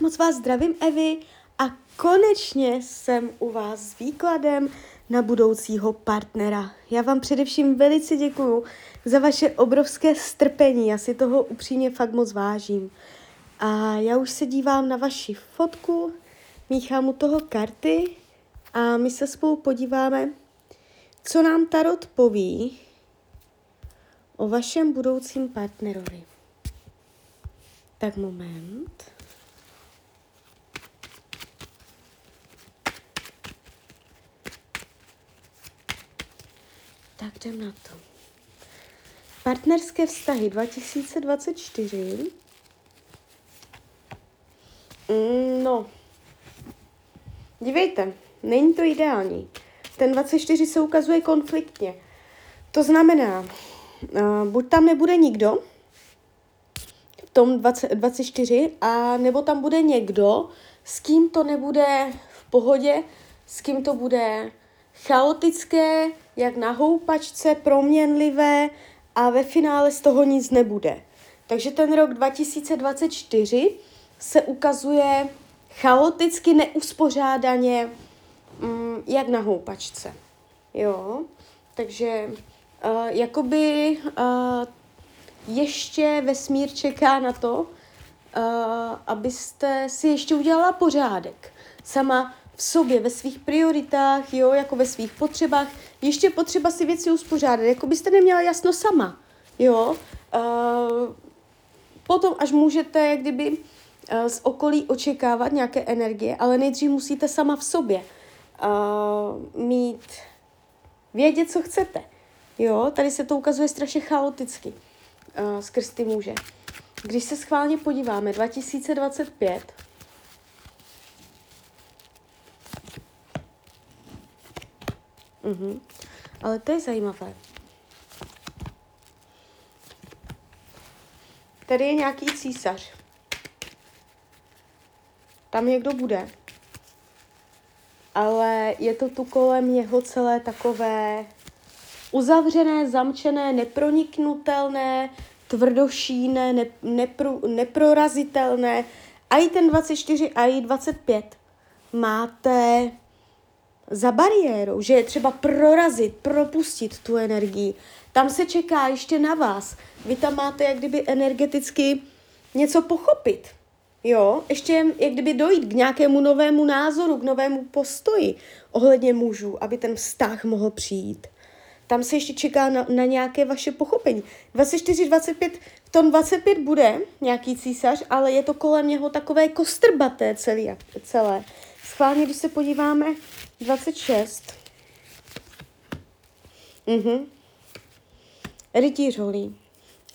Moc vás zdravím, Evi, a konečně jsem u vás s výkladem na budoucího partnera. Já vám především velice děkuju za vaše obrovské strpení, já si toho upřímně fakt moc vážím. A já už se dívám na vaši fotku, míchám u toho karty a my se spolu podíváme, co nám Tarot poví o vašem budoucím partnerovi. Tak moment. Tak jdem na to. Partnerské vztahy 2024. Mm, no. Dívejte, není to ideální. Ten 24 se ukazuje konfliktně. To znamená, uh, buď tam nebude nikdo, v tom 20, 24, a nebo tam bude někdo, s kým to nebude v pohodě, s kým to bude chaotické, jak na houpačce, proměnlivé a ve finále z toho nic nebude. Takže ten rok 2024 se ukazuje chaoticky, neuspořádaně, mm, jak na houpačce. Jo, takže uh, jakoby uh, ještě vesmír čeká na to, uh, abyste si ještě udělala pořádek. Sama v sobě, ve svých prioritách, jo, jako ve svých potřebách. Ještě potřeba si věci uspořádat, jako byste neměla jasno sama, jo. Uh, potom, až můžete, jak kdyby uh, z okolí očekávat nějaké energie, ale nejdřív musíte sama v sobě uh, mít, vědět, co chcete. Jo, tady se to ukazuje strašně chaoticky uh, skrz ty muže. Když se schválně podíváme, 2025, Mhm. Ale to je zajímavé. Tady je nějaký císař. Tam někdo bude. Ale je to tu kolem něho celé takové uzavřené, zamčené, neproniknutelné, tvrdošíné, ne, nepro, neprorazitelné. A i ten 24, a i 25 máte za bariérou, že je třeba prorazit, propustit tu energii. Tam se čeká ještě na vás. Vy tam máte jak kdyby energeticky něco pochopit. Jo, ještě jak kdyby dojít k nějakému novému názoru, k novému postoji ohledně mužů, aby ten vztah mohl přijít. Tam se ještě čeká na, na nějaké vaše pochopení. 24, 25, v tom 25 bude nějaký císař, ale je to kolem něho takové kostrbaté celé. celé. Schválně, když se podíváme 26. Mhm. Rytíř holí.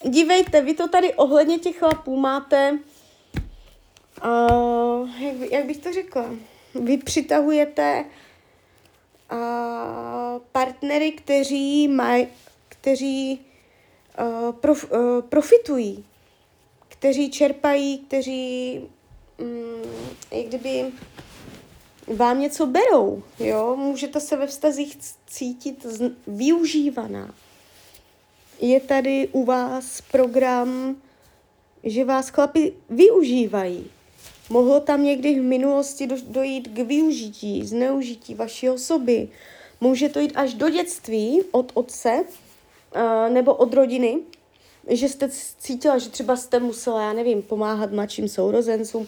Dívejte, vy to tady ohledně těch chlapů máte, uh, jak, by, jak bych to řekla, vy přitahujete uh, partnery, kteří mají, kteří uh, prof, uh, profitují, kteří čerpají, kteří um, jak kdyby vám něco berou, jo, můžete se ve vztazích cítit využívaná. Je tady u vás program, že vás chlapi využívají. Mohlo tam někdy v minulosti do, dojít k využití, zneužití vaší osoby. Může to jít až do dětství od otce uh, nebo od rodiny, že jste cítila, že třeba jste musela, já nevím, pomáhat mladším sourozencům,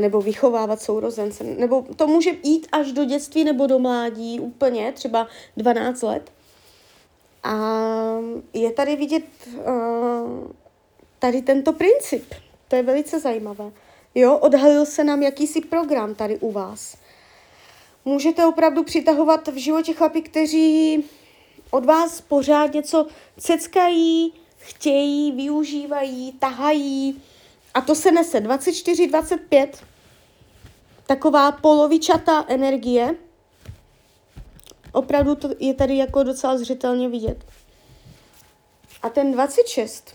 nebo vychovávat sourozence, nebo to může jít až do dětství nebo do mládí úplně, třeba 12 let. A je tady vidět uh, tady tento princip. To je velice zajímavé. Jo, odhalil se nám jakýsi program tady u vás. Můžete opravdu přitahovat v životě chlapy, kteří od vás pořád něco ceckají, chtějí, využívají, tahají, a to se nese 24, 25. Taková polovičatá energie. Opravdu to je tady jako docela zřetelně vidět. A ten 26.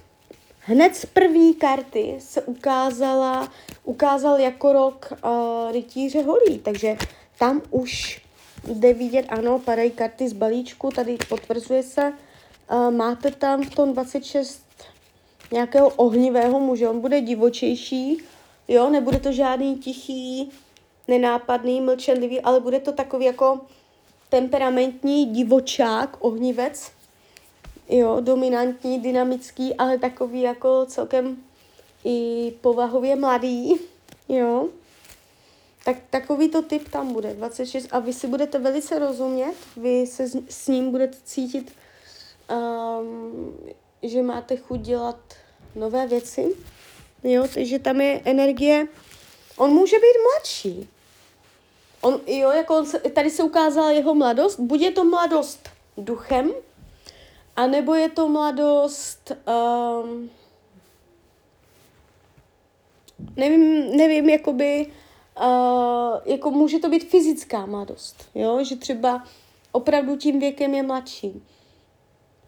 Hned z první karty se ukázala, ukázal jako rok uh, rytíře holí, takže tam už jde vidět, ano, padají karty z balíčku, tady potvrzuje se, uh, máte tam v tom 26 nějakého ohnivého muže, on bude divočejší, Jo, nebude to žádný tichý, nenápadný, mlčenlivý, ale bude to takový jako temperamentní divočák, ohnivec, jo, dominantní, dynamický, ale takový jako celkem i povahově mladý, jo. Tak takový to typ tam bude, 26, a vy si budete velice rozumět, vy se s, s ním budete cítit, um, že máte chuť dělat nové věci, jo, takže tam je energie, on může být mladší, on, jo, jako on se, tady se ukázala jeho mladost, buď je to mladost duchem, anebo je to mladost, um, nevím, nevím, jakoby, uh, jako může to být fyzická mladost, jo, že třeba opravdu tím věkem je mladší.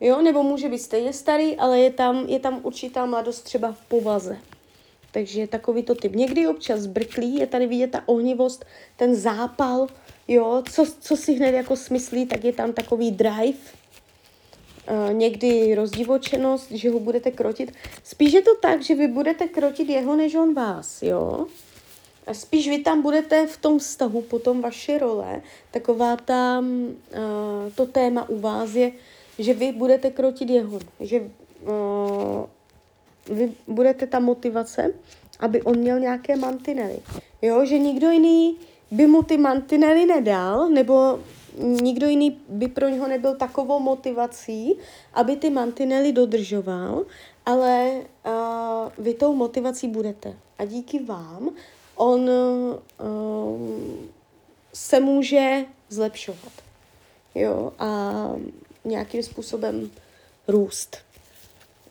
Jo, nebo může být stejně starý, ale je tam, je tam určitá mladost třeba v povaze. Takže takový to typ. Někdy občas brklí, je tady vidět ta ohnivost, ten zápal, jo, co, co si hned jako smyslí, tak je tam takový drive, uh, někdy rozdivočenost, že ho budete krotit. Spíš je to tak, že vy budete krotit jeho, než on vás, jo. A spíš vy tam budete v tom vztahu, potom vaše role, taková ta, uh, to téma u vás je, že vy budete krotit jeho, že uh, vy budete ta motivace, aby on měl nějaké mantinely. Jo, že nikdo jiný by mu ty mantinely nedal, nebo nikdo jiný by pro něho nebyl takovou motivací, aby ty mantinely dodržoval, ale uh, vy tou motivací budete. A díky vám on uh, se může zlepšovat. Jo, a nějakým způsobem růst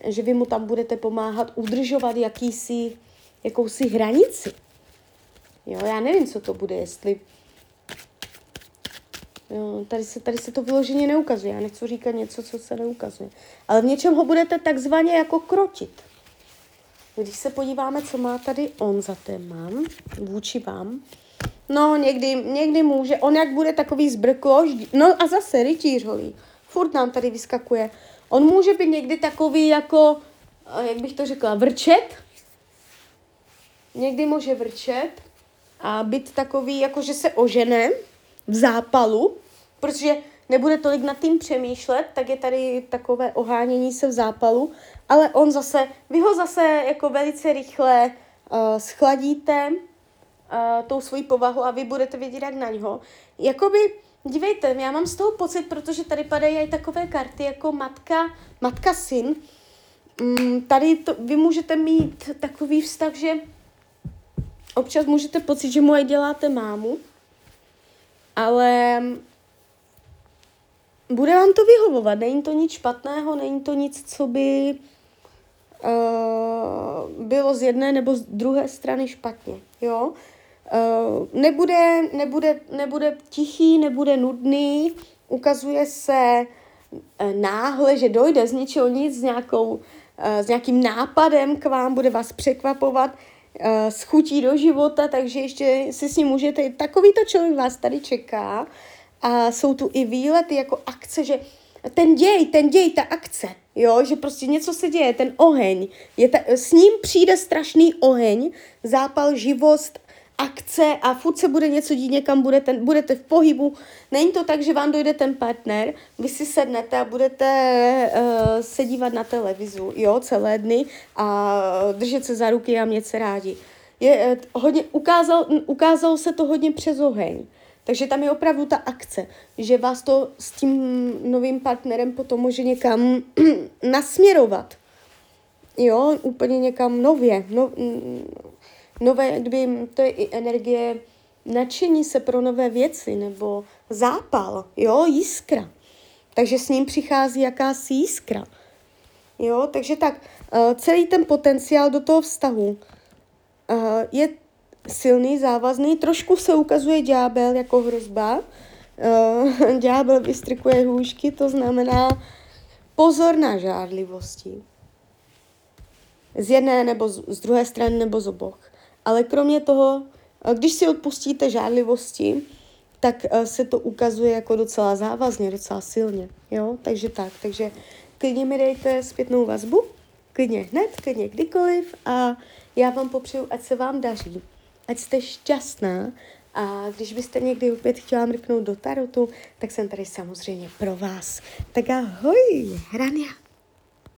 že vy mu tam budete pomáhat udržovat jakýsi, jakousi hranici. Jo, já nevím, co to bude, jestli... Jo, tady, se, tady se to vyloženě neukazuje. Já nechci říkat něco, co se neukazuje. Ale v něčem ho budete takzvaně jako krotit. Když se podíváme, co má tady on za téma vůči vám, no někdy, někdy může, on jak bude takový zbrklož, no a zase rytíř holí. Furt nám tady vyskakuje On může být někdy takový jako, eh, jak bych to řekla, vrčet. Někdy může vrčet a být takový, jako že se ožene v zápalu, protože nebude tolik nad tím přemýšlet, tak je tady takové ohánění se v zápalu, ale on zase, vy ho zase jako velice rychle uh, schladíte uh, tou svojí povahu a vy budete vědět jak na něho. Jakoby Dívejte, já mám z toho pocit, protože tady padají i takové karty jako matka, matka syn. Mm, tady to, vy můžete mít takový vztah, že občas můžete pocit, že mu aj děláte mámu, ale bude vám to vyhovovat. Není to nic špatného, není to nic, co by uh, bylo z jedné nebo z druhé strany špatně. Jo? Uh, nebude, nebude, nebude tichý, nebude nudný, ukazuje se uh, náhle, že dojde z ničeho nic, s, nějakou, uh, s nějakým nápadem k vám, bude vás překvapovat, uh, s chutí do života, takže ještě si s ním můžete, takovýto člověk vás tady čeká. A jsou tu i výlety jako akce, že ten děj, ten děj, ta akce, jo, že prostě něco se děje, ten oheň, je ta, s ním přijde strašný oheň, zápal, živost, akce a furt se bude něco dít, někam budete, budete v pohybu. Není to tak, že vám dojde ten partner, vy si sednete a budete uh, se dívat na televizu, jo, celé dny a držet se za ruky a mět se rádi. Je, uh, hodně, ukázal, ukázalo se to hodně přes oheň. Takže tam je opravdu ta akce, že vás to s tím novým partnerem potom může někam nasměrovat. Jo, úplně někam nově. No, nové, kdyby to je i energie nadšení se pro nové věci nebo zápal, jo, jiskra. Takže s ním přichází jakási jiskra. Jo, takže tak, uh, celý ten potenciál do toho vztahu uh, je silný, závazný, trošku se ukazuje ďábel jako hrozba. Uh, ďábel vystrikuje hůžky, to znamená pozor na žádlivosti. Z jedné nebo z, z druhé strany nebo z oboch. Ale kromě toho, eh, když si odpustíte žádlivosti, tak eh, se to ukazuje jako docela závazně, docela silně. Jo? Takže tak, takže klidně mi dejte zpětnou vazbu, klidně hned, klidně kdykoliv a Já vám popřeju, ať se vám daří, ať jste šťastná a když byste někdy opět chtěla mrknout do tarotu, tak jsem tady samozřejmě pro vás. Tak ahoj, Hrania.